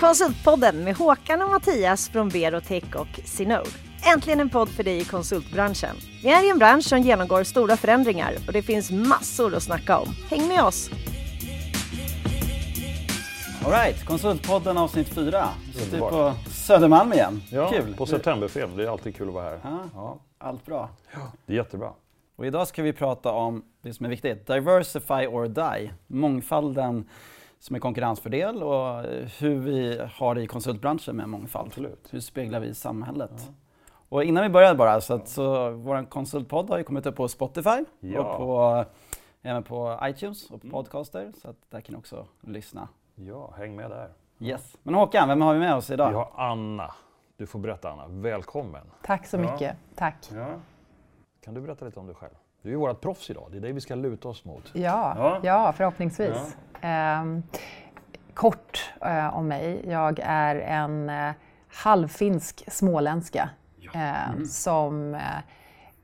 Konsultpodden med Håkan och Mattias från Berotech och Sinode. Äntligen en podd för dig i konsultbranschen. Vi är i en bransch som genomgår stora förändringar och det finns massor att snacka om. Häng med oss! Alright, Konsultpodden avsnitt 4. Vi sitter på Södermalm igen. Ja, kul! på Septemberfilm. Det är alltid kul att vara här. Ja, Ja, allt bra. det är jättebra. Och idag ska vi prata om det som är viktigt, diversify or die. Mångfalden som är konkurrensfördel och hur vi har det i konsultbranschen med mångfald. Absolut. Hur speglar vi i samhället? Och innan vi börjar bara, så, att, så vår konsultpodd har ju kommit upp på Spotify Ja. och på, även på iTunes och på Podcaster. Så att där kan ni också lyssna. Ja, häng med där. Yes. Men Håkan, vem har vi med oss idag? Vi har Anna. Du får berätta Anna. Välkommen. Tack så Ja. mycket. Tack. Ja. Kan du berätta lite om dig själv? Du är vårt proffs idag. Det är dig vi ska luta oss mot. Ja, Ja. ja. förhoppningsvis. Ehm, kort eh, om mig. Jag är en eh, halvfinsk småländska eh, som eh,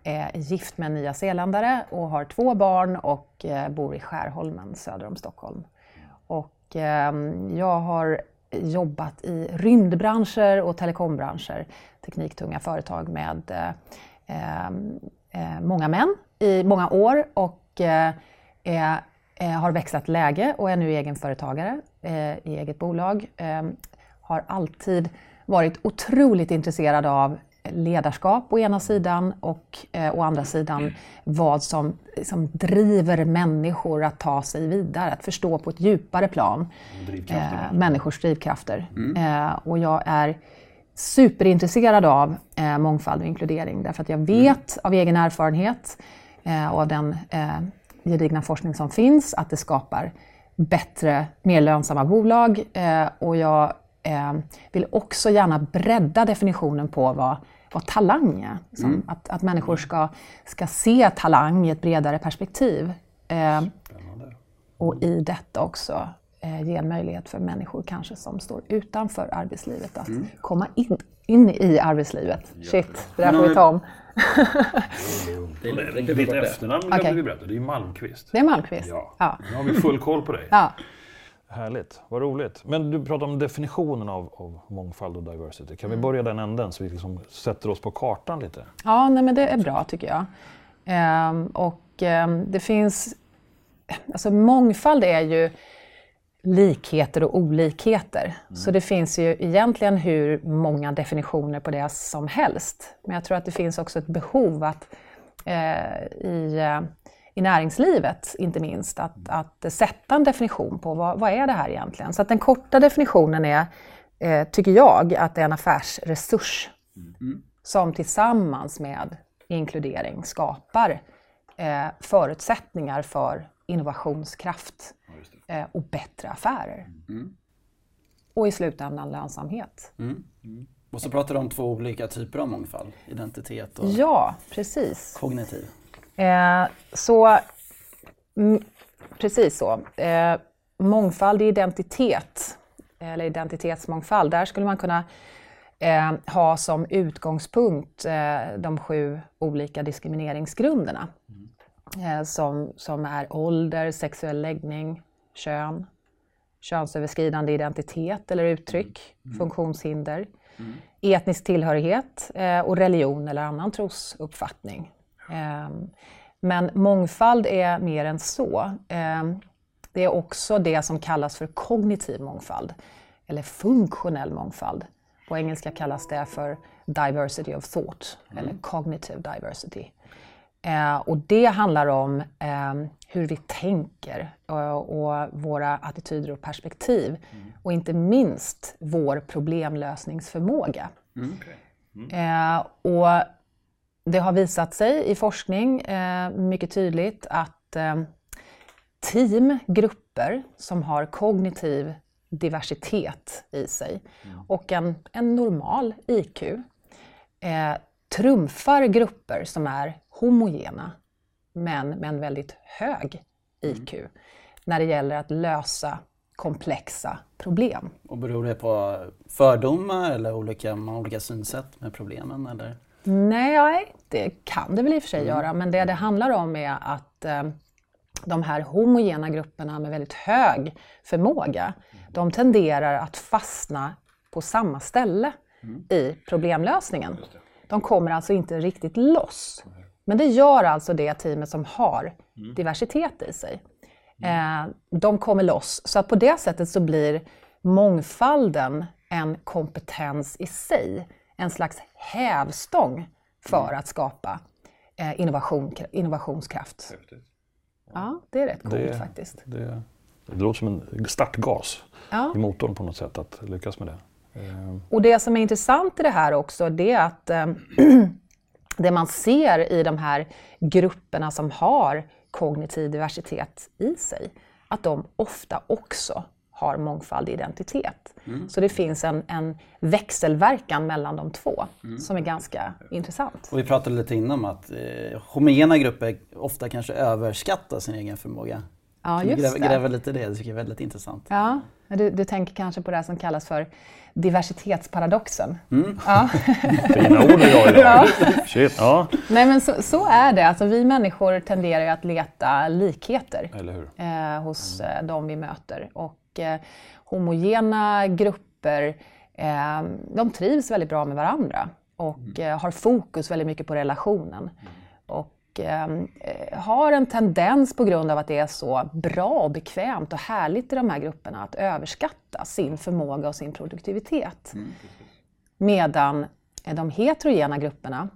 är gift med en nyzeeländare och har två barn och eh, bor i Skärholmen söder om Stockholm. Och ehm, jag har jobbat i rymdbranscher och telekombranscher, tekniktunga företag med eh, ehm, eh, många män i många år och eh, är, eh, har växlat läge och är nu egenföretagare eh, i eget bolag. Eh, har alltid varit otroligt intresserad av ledarskap å ena sidan och eh, å andra sidan vad som, som driver människor att ta sig vidare, att förstå på ett djupare plan eh, människors drivkrafter. Eh, och jag är superintresserad av eh, mångfald och inkludering därför att jag vet av egen erfarenhet eh, och av den eh, gedigna forskning som finns att det skapar bättre, mer lönsamma bolag eh, och jag eh, vill också gärna bredda definitionen på vad, vad talang är. Som att, att människor ska, ska se talang i ett bredare perspektiv. Eh, och i detta också eh, ge en möjlighet för människor kanske som står utanför arbetslivet att komma in, in i arbetslivet. Shit, det där får vi ta om. Ditt efternamn glömde vi berätta. Det är Malmqvist. Det är Malmqvist. Ja. Ja. Nu har vi full koll på dig. Ja. Härligt. Vad roligt. Men du pratar om definitionen av, av mångfald och diversity. Kan vi börja den änden så vi liksom sätter oss på kartan lite? Ja, nej, men det är bra tycker jag. Ehm, och ehm, det finns... Alltså mångfald är ju likheter och olikheter. Så det finns ju egentligen hur många definitioner på det som helst. Men jag tror att det finns också ett behov att eh, i, eh, i näringslivet, inte minst, att, att sätta en definition på vad, vad är det här egentligen. Så att den korta definitionen är, eh, tycker jag, att det är en affärsresurs som tillsammans med inkludering skapar eh, förutsättningar för innovationskraft eh, och bättre affärer. Och i slutändan lönsamhet. Och så pratar du om två olika typer av mångfald. Identitet och Ja, precis. kognitiv. Eh, så, mm, precis så. Eh, mångfald i identitet, eller identitetsmångfald, där skulle man kunna eh, ha som utgångspunkt eh, de sju olika diskrimineringsgrunderna. Eh, som, som är ålder, sexuell läggning, kön, könsöverskridande identitet eller uttryck, funktionshinder, etnisk tillhörighet eh, och religion eller annan trosuppfattning. Ehm, Men mångfald är mer än så. Ehm, Det är också det som kallas för kognitiv mångfald, eller funktionell mångfald. På engelska kallas det för diversity of thought, eller cognitive diversity. Eh, och det handlar om eh, hur vi tänker och, och våra attityder och perspektiv. Och inte minst vår problemlösningsförmåga. Eh, och det har visat sig i forskning eh, mycket tydligt att eh, team, grupper som har kognitiv diversitet i sig och en, en normal IQ eh, trumfar grupper som är homogena men med en väldigt hög IQ när det gäller att lösa komplexa problem. Och beror det på fördomar eller olika, olika synsätt med problemen? Eller? Nej, det kan det väl i och för sig göra, men det det handlar om är att eh, de här homogena grupperna med väldigt hög förmåga, de tenderar att fastna på samma ställe i problemlösningen. De kommer alltså inte riktigt loss. Men det gör alltså det teamet som har diversitet i sig. Eh, de kommer loss. Så att på det sättet så blir mångfalden en kompetens i sig. En slags hävstång för att skapa eh, innovation, innovationskraft. Ja, det är rätt coolt Det- faktiskt. Det, det låter som en startgas Ja. i motorn på något sätt att lyckas med det. Eh, Och det som är intressant i det här också, det är att eh, det man ser i de här grupperna som har kognitiv diversitet i sig, att de ofta också har mångfald i identitet. Så det finns en, en växelverkan mellan de två som är ganska intressant. Och vi pratade lite innan om att eh, homogena grupper ofta kanske överskattar sin egen förmåga. Ja, just gräva, det. gräva lite i det, det tycker jag är väldigt intressant. Ja, du, du tänker kanske på det som kallas för diversitetsparadoxen. Mm. Ja. Fina ord idag idag. Shit, ja. Nej men så, så är det, alltså, vi människor tenderar ju att leta likheter. Eh, hos eh, de vi möter. Och eh, homogena grupper, eh, de trivs väldigt bra med varandra och eh, har fokus väldigt mycket på relationen. Och eh, eh, har en tendens på grund av att det är så bra och bekvämt och härligt i de här grupperna att överskatta sin förmåga och sin produktivitet. Medan eh, de heterogena grupperna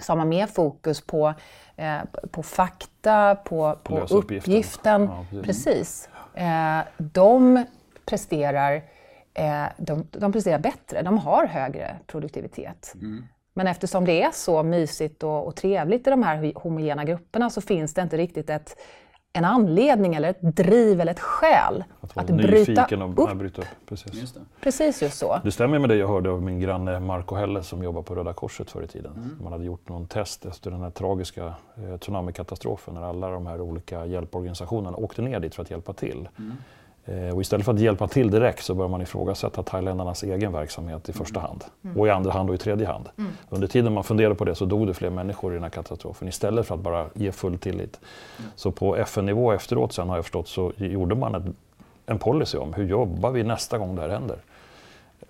som har mer fokus på, eh, på fakta, på, på Lösa uppgiften. Ja, precis. Eh, de, presterar, eh, de, de presterar bättre, de har högre produktivitet. Men eftersom det är så mysigt och, och trevligt i de här homogena grupperna så finns det inte riktigt ett, en anledning eller ett driv eller ett skäl Att vara att bryta nyfiken och upp. ja, bryta upp. Precis. Just det. Precis just så. Det stämmer med det jag hörde av min granne Marco Helle som jobbar på Röda Korset förr i tiden. Mm. Man hade gjort någon test efter den här tragiska eh, tsunamikatastrofen när alla de här olika hjälporganisationerna åkte ner dit för att hjälpa till. Mm. Eh, och istället för att hjälpa till direkt så börjar man ifrågasätta thailändarnas egen verksamhet i första hand. Och i andra hand och i tredje hand. Under tiden man funderade på det så dog det fler människor i den här katastrofen istället för att bara ge full tillit. Så på FN-nivå efteråt sen har jag förstått så gjorde man ett, en policy om hur jobbar vi nästa gång det här händer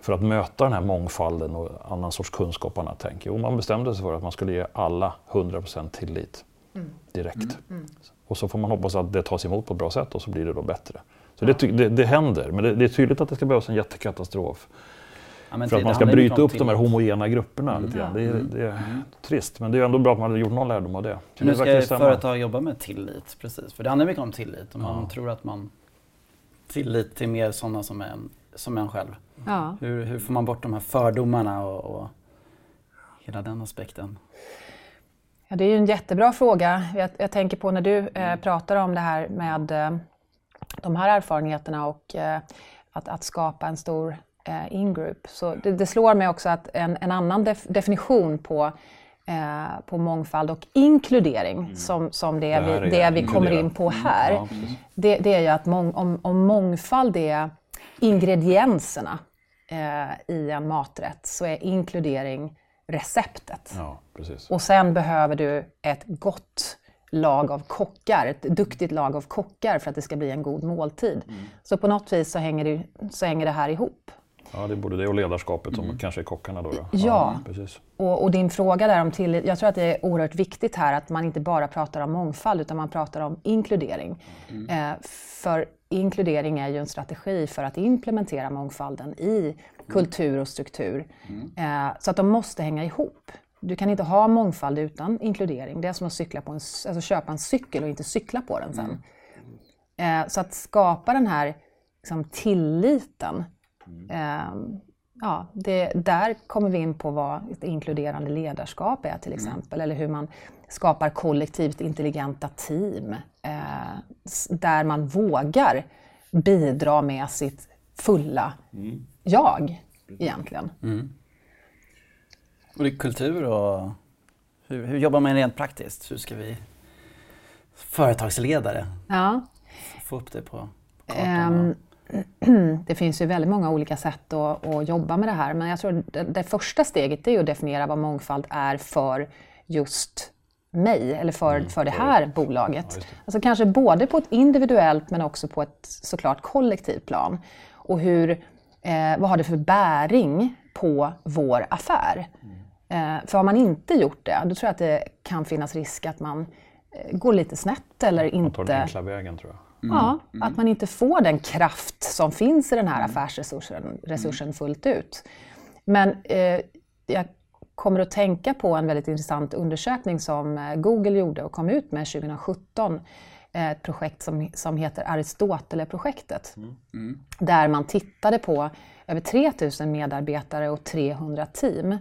för att möta den här mångfalden och annan sorts kunskap och annat tänk. Jo, man bestämde sig för att man skulle ge alla 100% tillit direkt. Och så får man hoppas att det tas emot på ett bra sätt och så blir det då bättre. Så det, det, det händer, men det, det är tydligt att det ska behövas en jättekatastrof Ja, men för att man ska bryta upp de här homogena grupperna lite grann. Det är, det är trist, men det är ändå bra att man har gjort någon lärdom av det. Så Nu ska företag jobba med tillit, precis. För det handlar mycket om tillit. Och man Ja. tror att man... Tillit till mer sådana som en, som en själv. Ja. Hur, hur får man bort de här fördomarna och, och hela den aspekten? Ja, det är ju en jättebra fråga. Jag, jag tänker på när du eh, pratar om det här med eh, de här erfarenheterna och eh, att, att skapa en stor eh, in-group. Så det, det slår mig också att en, en annan def, definition på, eh, på mångfald och inkludering som, som det, Det vi, är det vi kommer in på här, Ja, precis. det, det är ju att mång, om, om mångfald är ingredienserna eh, i en maträtt så är inkludering receptet. Ja. Och sen behöver du ett gott lag av kockar, ett duktigt lag av kockar för att det ska bli en god måltid. Så på något vis så hänger det, så hänger det här ihop. Ja, det är både det och ledarskapet som kanske är kockarna då. då. Ja. precis. Och, och din fråga där om tillit, jag tror att det är oerhört viktigt här att man inte bara pratar om mångfald utan man pratar om inkludering. Eh, för inkludering är ju en strategi för att implementera mångfalden i kultur och struktur. Eh, så att de måste hänga ihop. Du kan inte ha mångfald utan inkludering. Det är som att cykla på en, alltså köpa en cykel och inte cykla på den sen. Eh, så att skapa den här liksom, tilliten Eh, ja, det, där kommer vi in på vad ett inkluderande ledarskap är till exempel, eller hur man skapar kollektivt intelligenta team, eh, där man vågar bidra med sitt fulla jag egentligen. Och det är kultur och hur, hur jobbar man rent praktiskt? Hur ska vi företagsledare Ja. få upp det på, på kartan? Och- Det finns ju väldigt många olika sätt att, att jobba med det här, men jag tror det, det första steget är att definiera vad mångfald är för just mig eller för, mm, för det här det. bolaget. Ja, det. Alltså kanske både på ett individuellt men också på ett såklart kollektivt plan. Och hur, eh, vad har det för bäring på vår affär? Mm. Eh, för har man inte gjort det, då tror jag att det kan finnas risk att man eh, går lite snett eller inte... Man tar den enkla vägen tror jag. Mm. Ja, mm. att man inte får den kraft som finns i den här mm. affärsresursen resursen fullt ut. Men eh, jag kommer att tänka på en väldigt intressant undersökning som eh, Google gjorde och kom ut med 2017. Eh, ett projekt som, som heter Aristoteles-projektet. Mm. Mm. Där man tittade på över 3000 medarbetare och 300 team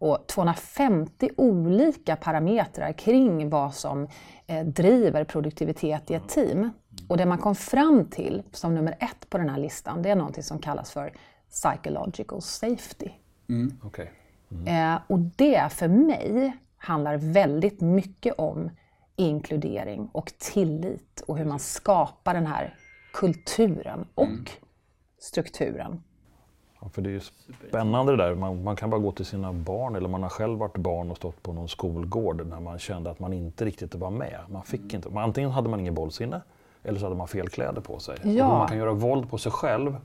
och 250 olika parametrar kring vad som eh, driver produktivitet i ett team. Och det man kom fram till som nummer ett på den här listan, det är något som kallas för psychological safety. Mm. Okay. Mm. Eh, och det för mig handlar väldigt mycket om inkludering och tillit och hur man skapar den här kulturen och mm. strukturen. Ja, för det är ju spännande det där. Man, man, kan bara gå till sina barn eller man har själv varit barn och stått på någon skolgård när man kände att man inte riktigt var med. Man fick mm. inte. Antingen hade man ingen bollsinne eller så hade man fel kläder på sig. Ja. Man kan göra våld på sig själv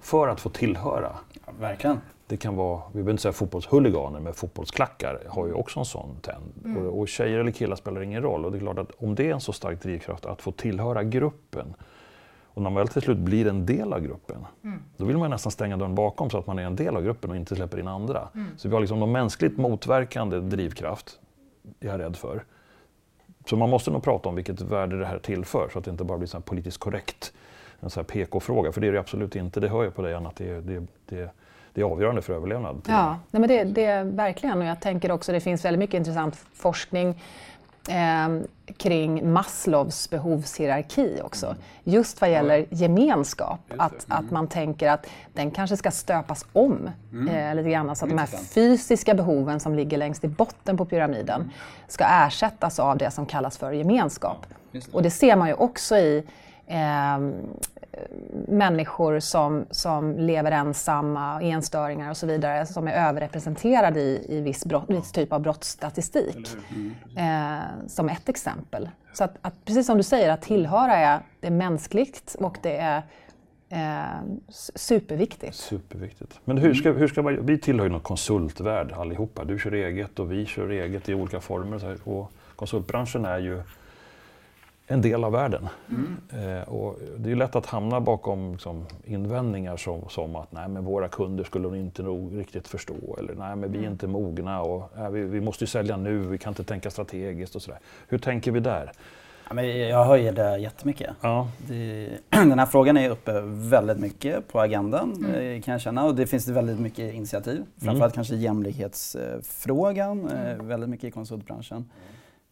för att få tillhöra. Ja, verkligen. Det kan vara, vi behöver inte säga fotbollshuliganer, men fotbollsklackar har ju också en sån trend. Mm. Och, och tjejer eller killar spelar ingen roll. Och det är klart att om det är en så stark drivkraft att få tillhöra gruppen och när man väl till slut blir en del av gruppen, mm. då vill man nästan stänga dörren bakom så att man är en del av gruppen och inte släpper in andra. Mm. Så vi har liksom någon mänskligt motverkande drivkraft, jag är rädd för. Så man måste nog prata om vilket värde det här tillför så att det inte bara blir så politiskt korrekt, en sån här PK-fråga. För det är det absolut inte, det hör jag på dig Anna, att det, det, det, det är avgörande för överlevnad. Ja, nej men det, det är verkligen. Och jag tänker också det finns väldigt mycket intressant forskning eh, kring Maslows behovshierarki också. Mm. Just vad gäller gemenskap. Att, mm. att man tänker att den kanske ska stöpas om mm. eh, lite grann. Så att de här fysiska behoven som ligger längst i botten på pyramiden mm. ska ersättas av det som kallas för gemenskap. Och det ser man ju också i eh, människor som, som lever ensamma, enstöringar och så vidare som är överrepresenterade i, i viss, brott, viss typ av brottsstatistik. Eh, som ett exempel. Så att, att, precis som du säger, att tillhöra är, det är mänskligt och det är eh, superviktigt. Superviktigt. Men hur ska, hur ska man, vi tillhör ju någon konsultvärld allihopa. Du kör eget och vi kör eget i olika former. Och konsultbranschen är ju en del av världen. Mm. Eh, och det är lätt att hamna bakom liksom, invändningar som, som, att nej, men våra kunder skulle inte nog riktigt förstå eller nej, men vi är mm. inte mogna och nej, vi, vi, måste sälja nu, vi kan inte tänka strategiskt och sådär. Hur tänker vi där? Ja, men jag höjer det jättemycket. Ja. Det, den här frågan är uppe väldigt mycket på agendan mm. Eh, kan jag känna och det finns väldigt mycket initiativ. Framförallt mm. kanske jämlikhetsfrågan, eh, mm. väldigt mycket i konsultbranschen.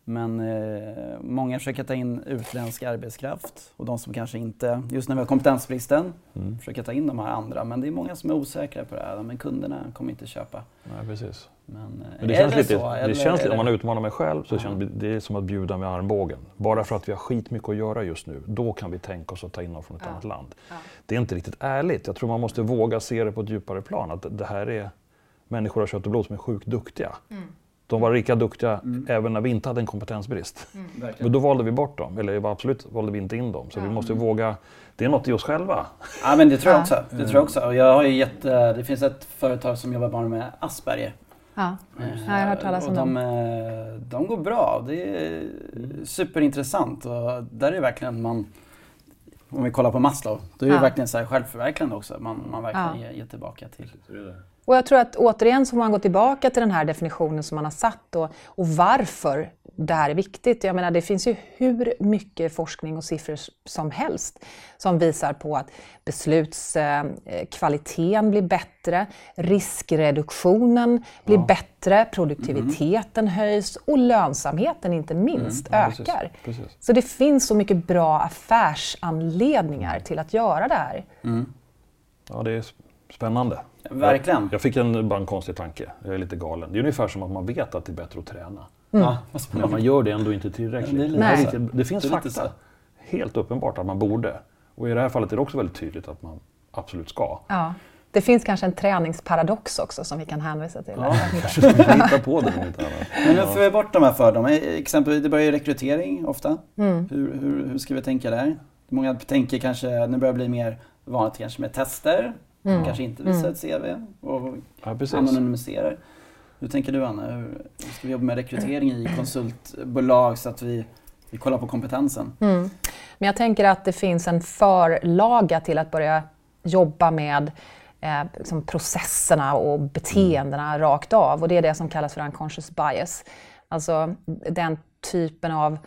Men eh, många försöker ta in utländsk arbetskraft och de som kanske inte, just när vi har kompetensbristen, mm. försöker ta in de här andra. Men det är många som är osäkra på det här. Men kunderna kommer inte köpa. Nej, precis. Men, eh, Men det känns lite, så, det känns om man utmanar mig själv så känns det, är som att bjuda med armbågen. Bara för att vi har skitmycket att göra just nu, då kan vi tänka oss att ta in någon från ett ja. annat land. Ja. Det är inte riktigt ärligt. Jag tror man måste våga se det på ett djupare plan. Att det här är människor av kött och blod som är sjukt duktiga. Mm. De var lika duktiga mm. även när vi inte hade en kompetensbrist. Mm. Men då valde vi bort dem, eller absolut valde vi inte in dem. Så ja. vi måste våga, det är något i oss själva. Ja men det tror jag också. Det, tror jag också. Och jag har ju gett, det finns ett företag som jobbar bara med Asperger. Ja, jag har hört talas om dem. De, eh, de går bra. Det är superintressant och där är verkligen man om vi kollar på Maslow, då är det ja. verkligen så här självförverkligande också. Man, man verkligen ja. ger, ger tillbaka till. Och jag tror att återigen så får man gå tillbaka till den här definitionen som man har satt och, och varför det här är viktigt. Jag menar, det finns ju hur mycket forskning och siffror som helst som visar på att beslutskvaliteten blir bättre, riskreduktionen blir ja. bättre, produktiviteten mm. höjs och lönsamheten inte minst mm. ja, ökar. Precis, precis. Så det finns så mycket bra affärsanledningar till att göra det här. Mm. Ja, det är spännande. Verkligen. Jag, jag fick en, bara en konstig tanke, jag är lite galen. Det är ungefär som att man vet att det är bättre att träna. Mm. Men man gör det ändå inte tillräckligt. Det, Nej. det, det finns det fakta, helt uppenbart att man borde. Och i det här fallet är det också väldigt tydligt att man absolut ska. Ja. Det finns kanske en träningsparadox också som vi kan hänvisa till. Ja, kanske ska hitta på det om inte annat. Men nu får vi bort de här fördomarna. Exempelvis, det börjar ju rekrytering ofta. Mm. Hur, hur, hur ska vi tänka där? Många tänker kanske, nu börjar det bli mer vanligt kanske med tester. Mm. Kanske inte visar mm. ett CV och ja, anonymiserar. Hur tänker du Anna? Hur ska vi jobba med rekrytering i konsultbolag så att vi, vi kollar på kompetensen? Mm. Men jag tänker att det finns en förlaga till att börja jobba med eh, liksom processerna och beteendena mm. rakt av. Och det är det som kallas för unconscious bias. Alltså den typen av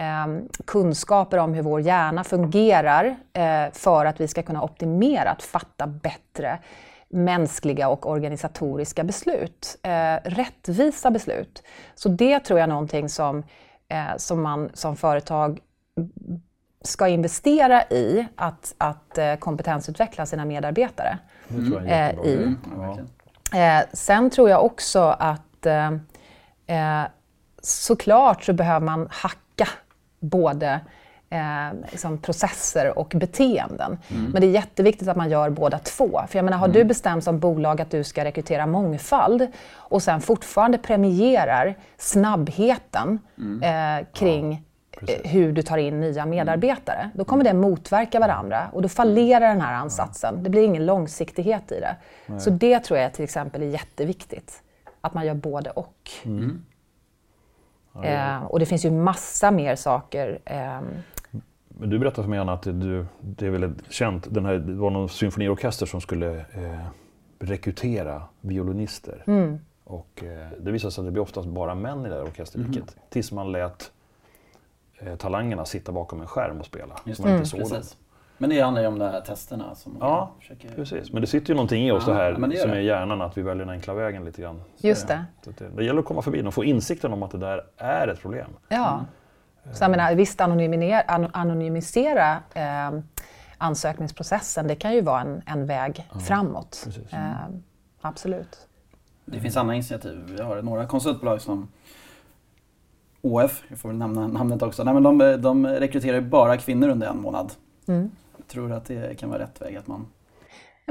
eh, kunskaper om hur vår hjärna fungerar eh, för att vi ska kunna optimera att fatta bättre mänskliga och organisatoriska beslut. Eh, rättvisa beslut. Så det tror jag är någonting som, eh, som man som företag ska investera i att, att eh, kompetensutveckla sina medarbetare. Mm. Eh, i. Ja. sen tror jag också att såklart så behöver man hacka både eh, liksom processer och beteenden. Mm. Men det är jätteviktigt att man gör båda två. För jag menar, har mm. du bestämt som bolag att du ska rekrytera mångfald och sen fortfarande premierar snabbheten mm. eh, kring ja, eh, hur du tar in nya medarbetare, då kommer det motverka varandra och då fallerar den här ansatsen. Det blir ingen långsiktighet i det. Nej. Så det tror jag till exempel är jätteviktigt, att man gör både och. Mm. Eh, och det finns ju massa mer saker eh, men du berättade för mig Anna att du, det är väldigt känt, den här, det var någon symfoniorkester som skulle eh, rekrytera violinister. Mm. Och eh, det visade sig att det blir oftast bara män i det här orkesterriket. Mm. Tills man lät eh, talangerna sitta bakom en skärm och spela. Just man inte mm. såg dem. Men det handlar ju om de här testerna. Som ja, försöker... precis. Men det sitter ju någonting i oss ja, det här det som är hjärnan, att vi väljer den enkla vägen lite grann. Just det. det. det. gäller att komma förbi och få insikten om att det där är ett problem. Ja. Mm. Så jag menar, visst, anonymisera eh, ansökningsprocessen, det kan ju vara en, en väg ja, framåt. Eh, absolut. Det finns andra initiativ. Vi har några konsultbolag som OF, jag får väl nämna namnet också, Nej, men de, de rekryterar bara kvinnor under en månad. Mm. Jag tror att det kan vara rätt väg att man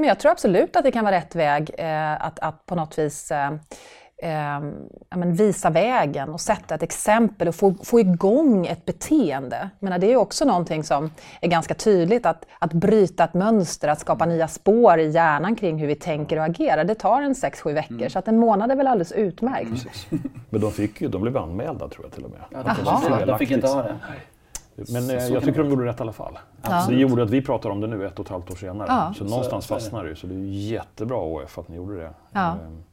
jag tror absolut att det kan vara rätt väg eh, att, att på något vis eh, eh, men visa vägen och sätta ett exempel och få, få igång ett beteende. Men det är också någonting som är ganska tydligt, att, att bryta ett mönster, att skapa nya spår i hjärnan kring hur vi tänker och agerar. Det tar en 6-7 veckor, mm. så att en månad är väl alldeles utmärkt. Mm. Men de, fick ju, de blev anmälda tror jag till och med. Ja, de, de fick inte ha det. Men så, jag tycker de gjorde rätt i alla fall. Ja. Så det gjorde att vi pratar om det nu ett och ett halvt år senare. Ja. Så någonstans så, fastnar det ju. Så det är jättebra OF att ni gjorde det. Ja. Ehm.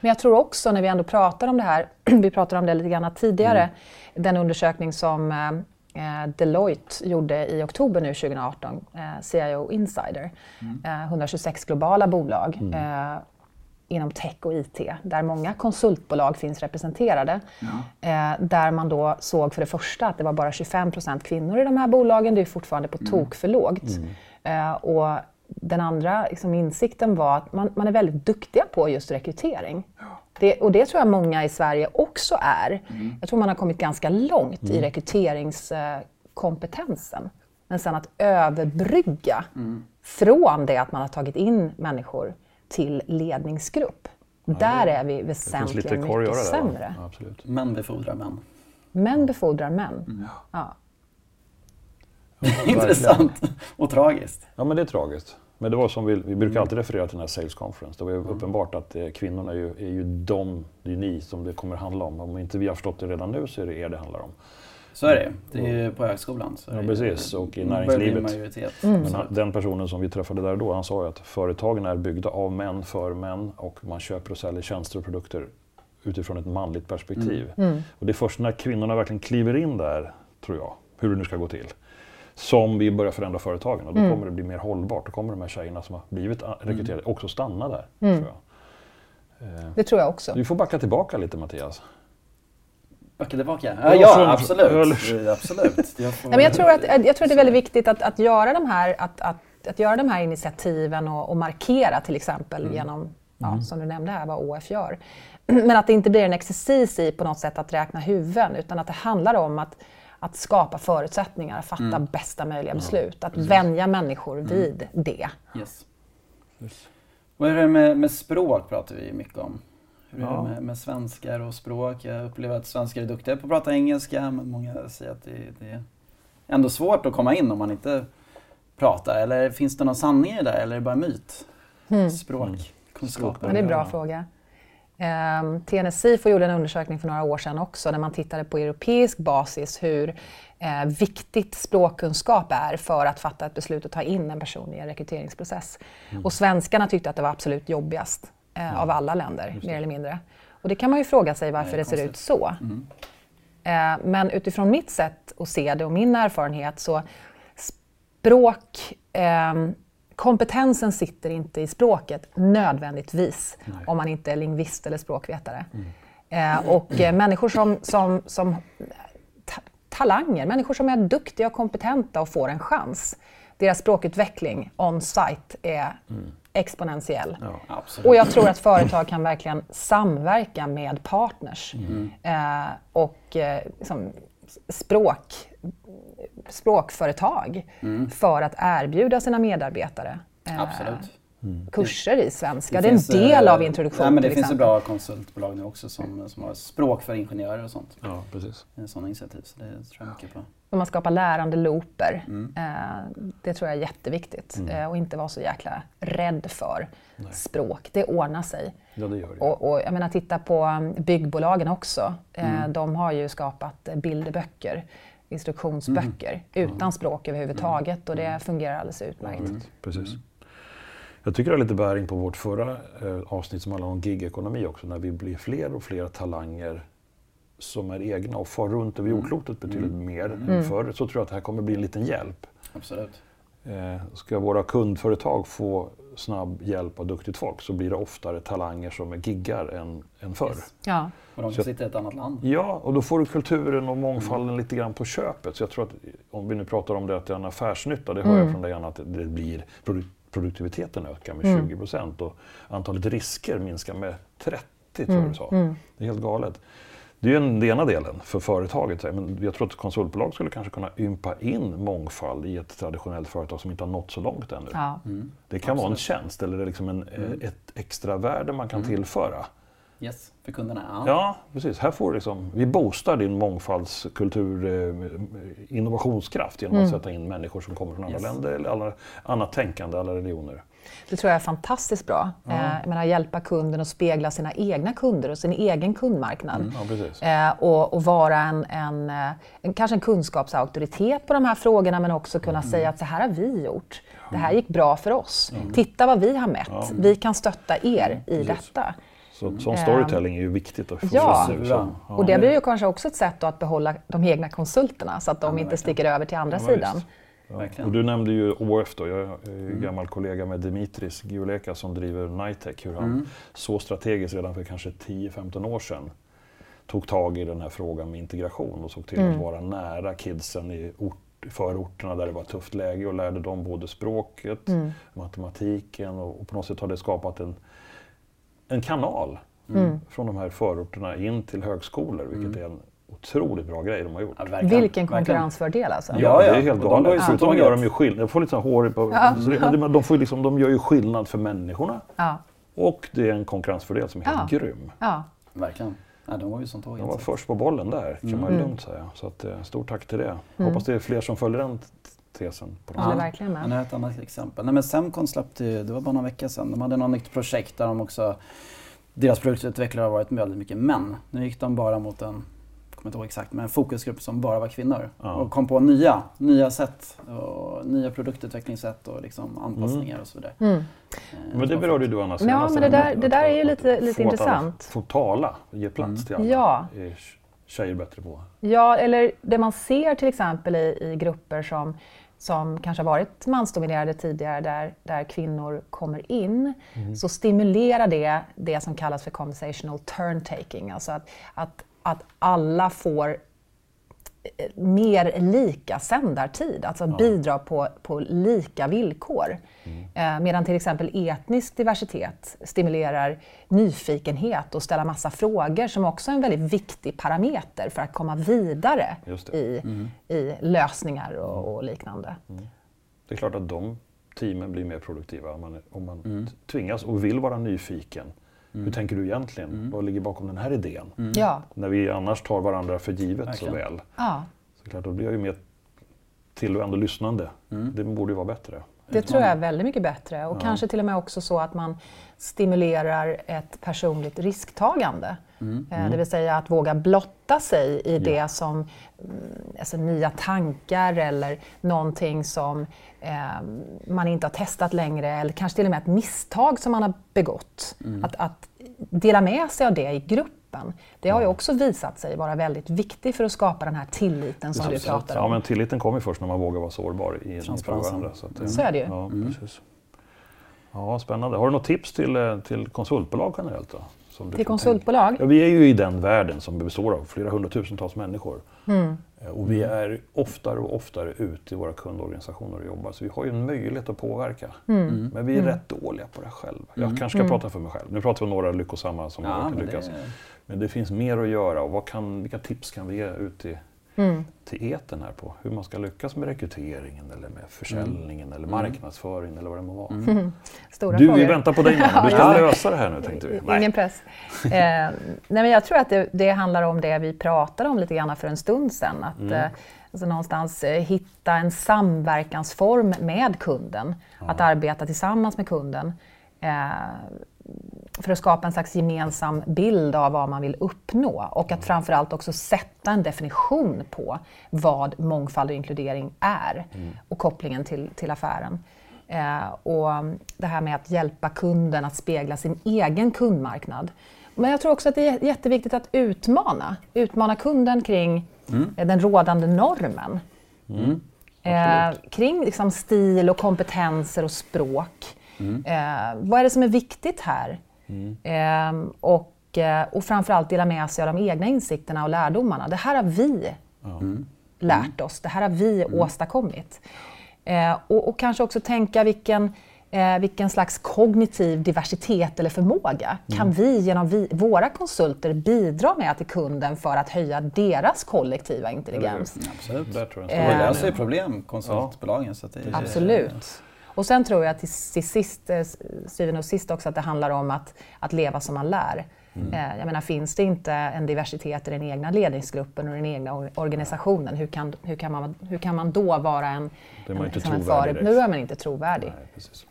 Men jag tror också när vi ändå pratar om det här, vi pratade om det lite grann tidigare, mm. den undersökning som eh, Deloitte gjorde i oktober nu 2018, eh, CIO Insider. Mm. Eh, 126 globala bolag mm. Inom tech och IT, där många konsultbolag finns representerade. Ja. Eh, där man då såg för det första att det var bara 25% kvinnor i de här bolagen, det är fortfarande på mm. tok för lågt. Mm. Eh, och den andra liksom, insikten var att man, man, är väldigt duktiga på just rekrytering. Det, och det tror jag många i Sverige också är. Mm. Jag tror man har kommit ganska långt mm. i rekryteringskompetensen. Men sen att överbrygga mm. från det att man har tagit in människor till ledningsgrupp. Ja, där är vi väsentligen mycket sämre. Ja, Män befordrar män. Män befordrar män. Mm. Ja. Intressant och tragiskt. Ja, men det är tragiskt. Men det var som vi, vi brukar mm. alltid referera till den här Sales Conference. Det var ju mm. uppenbart att eh, kvinnorna är ju, är ju de, det är ni som det kommer handla om. Om inte vi har förstått det redan nu så är det er det handlar om. Så är det Det är ju på högskolan. Så ja, precis. Och i näringslivet. Mm. Men den personen som vi träffade där då, han sa ju att företagen är byggda av män för män och man köper och säljer tjänster och produkter utifrån ett manligt perspektiv. Mm. Mm. Och det är först när kvinnorna verkligen kliver in där, tror jag, hur det nu ska gå till, som vi börjar förändra företagen och då mm. kommer det bli mer hållbart. Då kommer de här tjejerna som har blivit rekryterade mm. också stanna där. Mm. Tror jag. Eh, det tror jag också. Vi får backa tillbaka lite Mattias. Backa tillbaka? Ja, ja absolut. absolut. Jag, får... Nej, jag, tror att, jag tror att det är väldigt viktigt att, att göra de här, att, att, att göra de här initiativen och, och markera till exempel mm. genom, ja, mm. som du nämnde här, vad OF gör. Men att det inte blir en exercis i på något sätt att räkna huvuden utan att det handlar om att att skapa förutsättningar, att fatta mm. bästa möjliga beslut, att vänja människor mm. vid det. Yes. yes. Och hur är det med, med språk pratar vi mycket om. Hur är ja. det med, med, svenskar och språk? Jag upplever att svenskar är duktiga på att prata engelska men många säger att det, det är ändå svårt att komma in om man inte pratar. Eller finns det någon sanning i det eller är det bara myt? Mm. Språkkunskaper. Mm. det är en bra fråga. Um, ehm, TNS-SIFO gjorde en undersökning för några år sedan också där man tittade på europeisk basis hur eh, viktigt språkkunskap är för att fatta ett beslut och ta in en person i en rekryteringsprocess. Mm. Och svenskarna tyckte att det var absolut jobbigast eh, av alla länder, mer eller mindre. Och det kan man ju fråga sig varför det, det ser ut så. Mm. Eh, men utifrån mitt sätt att se det och min erfarenhet så språk eh, kompetensen sitter inte i språket nödvändigtvis Nej. om man inte är lingvist eller språkvetare. Mm. Eh, och eh, människor som, som, som ta, talanger, människor som är duktiga och kompetenta och får en chans. Deras språkutveckling on-site är mm. Exponentiell. Ja, och jag tror att företag kan verkligen samverka med partners. Mm. Eh, och eh, liksom, språk språkföretag mm. för att erbjuda sina medarbetare eh, mm. kurser i svenska. Det, det är en del av introduktionen. Men det finns ju bra konsultbolag nu också som, som har språk för ingenjörer och sånt. Ja, precis. Sådana initiativ, så det tror jag mycket på. Och man skapar lärande looper. Mm. Eh, det tror jag är jätteviktigt. Mm. Eh, och inte vara så jäkla rädd för Nej. språk. Det ordnar sig. Ja, det gör det. Och, och jag menar, titta på um, byggbolagen också. Eh, mm. De har ju skapat bilderböcker instruktionsböcker mm. utan språk överhuvudtaget och det mm. fungerar alldeles utmärkt. Precis. Jag tycker det har lite bäring på vårt förra eh, avsnitt som handlade om gigekonomi också, när vi blir fler och fler talanger som är egna och far runt över mm. jordklotet betydligt mm. mer än mm. förr, så tror jag att det här kommer bli en liten hjälp. Absolut. Eh, ska våra kundföretag få snabb hjälp av duktigt folk så blir det oftare talanger som är giggar än, än förr. Yes. Ja. Och de som sitter i ett annat land. Ja, och då får du kulturen och mångfalden mm. lite grann på köpet. Så jag tror att om vi nu pratar om det att det är en affärsnytta, det hör mm. jag från dig Anna, att det blir produktiviteten ökar med mm. 20 procent och antalet risker minskar med 30 tror jag du sa. Mm. Det är helt galet. Det är ju den ena delen för företaget. Men jag tror att konsultbolag skulle kanske kunna ympa in mångfald i ett traditionellt företag som inte har nått så långt ännu. Ja. Mm. Det kan Absolut. vara en tjänst eller liksom en, mm. ett extra värde man kan mm. tillföra. Yes, för kunderna. Ja, ja precis. Här får liksom, vi boostar din mångfaldskultur, eh, innovationskraft genom att mm. sätta in människor som kommer från andra yes. länder eller alla, annat tänkande, alla religioner. Det tror jag är fantastiskt bra. Ja. Eh, jag menar, hjälpa kunden att spegla sina egna kunder och sin egen kundmarknad. Mm, ja, eh, och, och, vara en, en, eh, en, kanske en kunskapsauktoritet på de här frågorna men också kunna mm. säga att så här har vi gjort. Det här gick bra för oss. Mm. Titta vad vi har mätt. Ja. Vi kan stötta er i detta. Så, sån storytelling är ju viktigt att få ja. ja. och det blir ju kanske också ett sätt att behålla de egna konsulterna så att de inte sticker över till andra sidan. Ja. Och du nämnde ju ÅF då, jag är mm. gammal kollega med Dimitris Gioleka som driver Nitec, hur han mm. så strategiskt redan för kanske 10-15 år sedan tog tag i den här frågan med integration och såg till mm. att vara nära kidsen i ort, förorterna där det var ett tufft läge och lärde dem både språket, mm. matematiken och, och, på något sätt har det skapat en, en kanal mm. från de här förorterna in till högskolor, vilket mm. är en otroligt bra grej de har gjort. Ja, Vilken konkurrensfördel alltså. Ja, ja, det är helt galet. Dessutom gör de ju skillnad. Jag får lite hår på... Ja. De, de, får liksom, de gör ju skillnad för människorna. Ja. Och det är en konkurrensfördel som är helt ja. grym. Ja. Verkligen. Ja, de var ju som De var först på bollen där, kan mm. man lugnt säga. Så att, eh, stort tack till det. Mm. Hoppas det är fler som följer den tesen. På ja, verkligen med. Men ett annat exempel. Nej, men Semcon släppte ju, det var bara några veckor sedan, de hade något nytt projekt där de också deras produktutvecklare har varit väldigt mycket män. Nu gick de bara mot en kommer inte ihåg exakt, men en fokusgrupp som bara var kvinnor. Ja. Och kom på nya, nya sätt, och nya produktutvecklingssätt och liksom anpassningar mm. och så vidare. Mm. Eh, men det berörde du Anna senast. Ja, men det där, det där är ju lite, lite intressant. Få tala, ge plats mm. till andra. Ja. är tjejer bättre på. Ja, eller det man ser till exempel i, i grupper som som kanske har varit mansdominerade tidigare, där, där kvinnor kommer in, mm. så stimulerar det det som kallas för conversational turn-taking. Alltså att, att att alla får mer lika sändartid, alltså ja. bidra på, på lika villkor. Mm. Eh, medan till exempel etnisk diversitet stimulerar nyfikenhet och ställa massa frågor som också är en väldigt viktig parameter för att komma vidare i, mm. i lösningar och, och liknande. Mm. Det är klart att de teamen blir mer produktiva. Om man, om man mm. tvingas och vill vara nyfiken. Mm. Hur tänker du egentligen? Mm. Vad ligger bakom den här idén? Mm. Ja. När vi annars tar varandra för givet Verkligen. så väl. Ja. Så klart, då blir jag ju mer tillvänd och lyssnande. Mm. Det borde ju vara bättre. Det tror jag är väldigt mycket bättre och ja. kanske till och med också så att man stimulerar ett personligt risktagande. Mm. Eh, mm. Det vill säga att våga blotta sig i ja. det som mm, alltså, nya tankar eller någonting som eh, man inte har testat längre eller kanske till och med ett misstag som man har begått. Mm. Att, att, dela med sig av det i gruppen. Det har ju också visat sig vara väldigt viktigt för att skapa den här tilliten som du pratar om. Ja, men tilliten kommer först när man vågar vara sårbar i, inför varandra. Så, att, så är det ju. Ja, mm. precis. Ja, spännande. Har du något tips till, eh, till konsultbolag generellt? Då? Till konsultbolag? Ja, vi är ju i den världen som består av flera hundratusentals människor. Mm. Eh, och vi är oftare och oftare ute i våra kundorganisationer och jobbar. Så vi har ju en möjlighet att påverka. Mm. mm. Men vi är mm. rätt dåliga på det själva. Jag mm. kanske ska mm. prata för mig själv. Nu pratar vi om några lyckosamma som ja, har lyckats. Men det finns mer att göra. Och vad kan, vilka tips kan vi ge ut till mm. till eten här på hur man ska lyckas med rekryteringen eller med försäljningen mm. eller marknadsföringen eller vad det må vara. Mm. Stora du, frågor. vi väntar på dig Manna. Du ska lösa det här nu tänkte vi. Nej. Ingen press. eh, nej, men jag tror att det, det, handlar om det vi pratade om lite grann för en stund sedan. Att, mm. eh, alltså någonstans eh, hitta en samverkansform med kunden. Ja. Att arbeta tillsammans med kunden. Eh, för att skapa en slags gemensam bild av vad man vill uppnå och att framförallt också sätta en definition på vad mångfald och inkludering är mm. och kopplingen till, till affären. Eh, och det här med att hjälpa kunden att spegla sin egen kundmarknad. Men jag tror också att det är jätteviktigt att utmana, utmana kunden kring mm. den rådande normen. Mm. Eh, kring liksom stil och kompetenser och språk. Mm. Eh, vad är det som är viktigt här? Mm. Eh, och, eh, och framförallt dela med sig av de egna insikterna och lärdomarna. Det här har vi mm. lärt oss, det här har vi mm. åstadkommit. Eh, och, och, kanske också tänka vilken, eh, vilken slags kognitiv diversitet eller förmåga kan mm. vi genom vi, våra konsulter bidra med till kunden för att höja deras kollektiva intelligens. Absolut. Där tror jag. Det löser problem, konsultbolagen. Ja. Så det Absolut. Och sen tror jag till, till sist, eh, syvende och sist också att det handlar om att, att leva som man lär. Mm. Eh, jag menar, finns det inte en diversitet i den egna ledningsgruppen och den egna organisationen, hur kan, hur kan, man, hur kan man då vara en, är man en, inte en före, Nu är man inte trovärdig.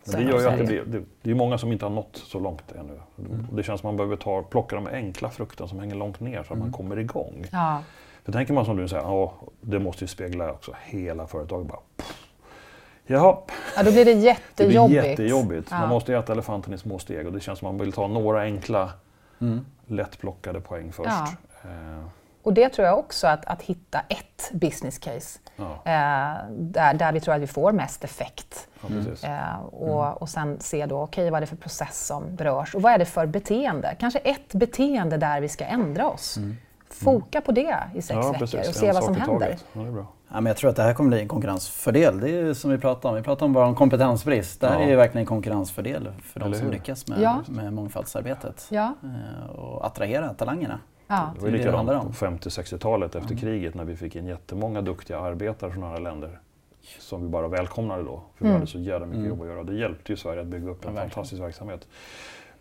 Nej, det gör ju att det, blir, det, det är många som inte har nått så långt ännu. Mm. Det känns som att man behöver ta, plocka de enkla frukterna som hänger långt ner så att mm. man kommer igång. Ja. För tänker man som du säger, det måste ju spegla också hela företaget. Bara, Jaha. Ja, då blir det jättejobbigt. Det blir jättejobbigt. Ja. Man måste äta elefanten i små steg och det känns som att man vill ta några enkla, mm. lättplockade poäng först. Ja. Eh. Och det tror jag också, att, att hitta ett business case ja. eh, där, där vi tror att vi får mest effekt. Eh, och, mm. och sen se då, okej okay, vad är det för process som berörs och vad är det för beteende? Kanske ett beteende där vi ska ändra oss. Mm. Foka på det i sex veckor och se vad som händer. Ja, men jag tror att det här kommer bli en konkurrensfördel. Det är ju som vi pratade om. Vi pratade om bara om kompetensbrist. Det här ja. är ju verkligen en konkurrensfördel för de som lyckas med, ja. med mångfaldsarbetet. Ja. Eh, och attrahera talangerna. Ja. Det var det likadant på 50-60-talet efter mm. kriget när vi fick in jättemånga duktiga arbetare från andra länder som vi bara välkomnade då. För mm. vi hade så jävla mycket mm. jobb att göra. Det hjälpte ju Sverige att bygga upp en ja, fantastisk verksamhet.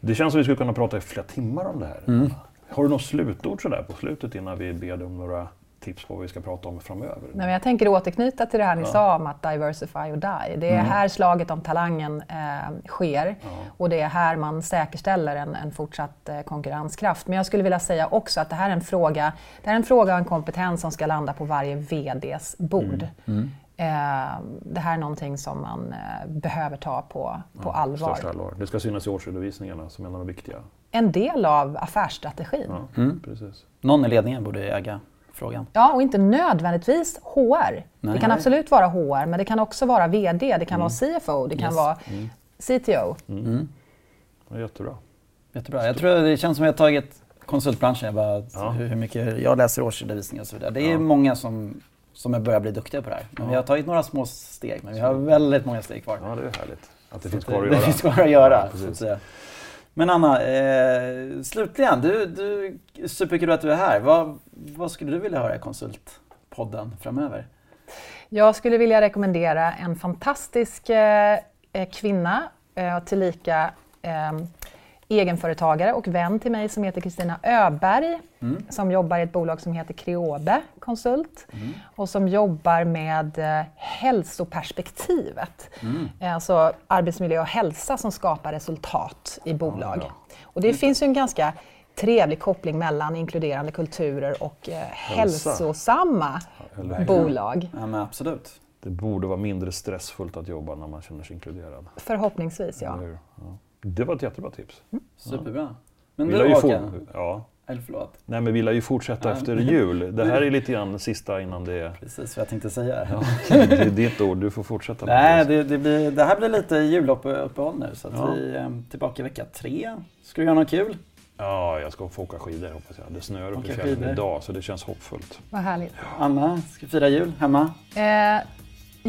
Det känns som att vi skulle kunna prata i flera timmar om det här. Mm. Har du något slutord sådär på slutet innan vi ber dig om några tips på vad vi ska prata om framöver? Nej, men jag tänker återknyta till det här ni ja. sa om att diversify och die. Det är mm. här slaget om talangen eh, sker ja. och det är här man säkerställer en, en fortsatt eh, konkurrenskraft. Men jag skulle vilja säga också att det här är en fråga, det här är en fråga och en kompetens som ska landa på varje VDs bord. Mm. Mm. Eh, det här är någonting som man eh, behöver ta på, på ja, allvar. allvar. Det ska synas i årsredovisningarna som en av de viktiga. En del av affärsstrategin. Ja, mm. precis. Någon i ledningen borde äga frågan. Ja, och inte nödvändigtvis HR. Nej. Det kan absolut vara HR, men det kan också vara VD, det kan mm. vara CFO, det kan yes. vara mm. CTO. Mm. mm. Jättebra. Jättebra. Jag tror det känns som att jag har tagit konsultbranschen, bara ja. hur mycket jag läser årsredovisningar och så vidare. Det är ja. många som, som börjar bli duktiga på det här. Men ja. vi har tagit några små steg, men vi har väldigt många steg kvar. Ja, det är härligt. Att det så finns kvar att göra. Det finns kvar att göra. Ja, men Anna, eh, slutligen, du, du, superkul att du är här. Vad, vad skulle du vilja höra i Konsultpodden framöver? Jag skulle vilja rekommendera en fantastisk eh, kvinna, eh, tillika eh, egenföretagare och vän till mig som heter Kristina Öberg mm. som jobbar i ett bolag som heter Creobe Konsult mm. och som jobbar med eh, hälsoperspektivet. Mm. Alltså arbetsmiljö och hälsa som skapar resultat i bolag. Ja, ja. Och det finns ju en ganska trevlig koppling mellan inkluderande kulturer och eh, hälsosamma ja, bolag. Ja, men absolut. Det borde vara mindre stressfullt att jobba när man känner sig inkluderad. Förhoppningsvis, ja. Det var ett jättebra tips. Mm. Superbra. Men du Håkan? Ja. Eller förlåt? Nej, men vi lär ju fortsätta efter jul. Det här är lite grann sista innan det är... Precis vad jag tänkte säga. Ja, det är ditt ord, du får fortsätta. Nej, det, det, blir, det här blir lite juluppehåll nu så att ja. vi är tillbaka i vecka tre. Ska du göra något kul? Ja, jag ska få åka skidor hoppas jag. Det snöar uppe i fjällen idag så det känns hoppfullt. Vad härligt. Anna, ska du fira jul hemma? Eh,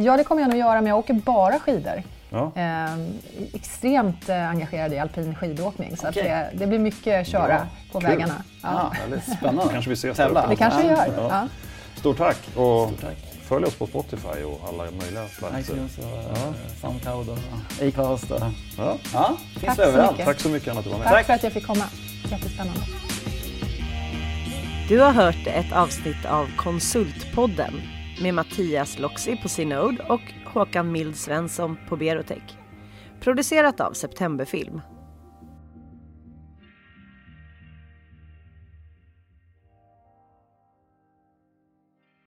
ja, det kommer jag nog göra, men jag åker bara skidor. Ja. Eh, extremt eh, engagerad i alpin skidåkning så okay. det, det, blir mycket köra Bra. på Kul. vägarna. Ja. Ja, spännande. kanske vi ses där Det kanske vi gör. Ja. Stort tack! Och Stort tack. Följ oss på Spotify och alla möjliga platser. iTunes och ja. Soundcloud och Acast. Och... Ja. Ja, finns tack överallt. Så tack så mycket Anna att du var med. Tack, tack för att jag fick komma. Jättespännande. Du har hört ett avsnitt av Konsultpodden med Mattias Loxi på Synode och Håkan Mild Svensson på Berotech. Producerat av Septemberfilm.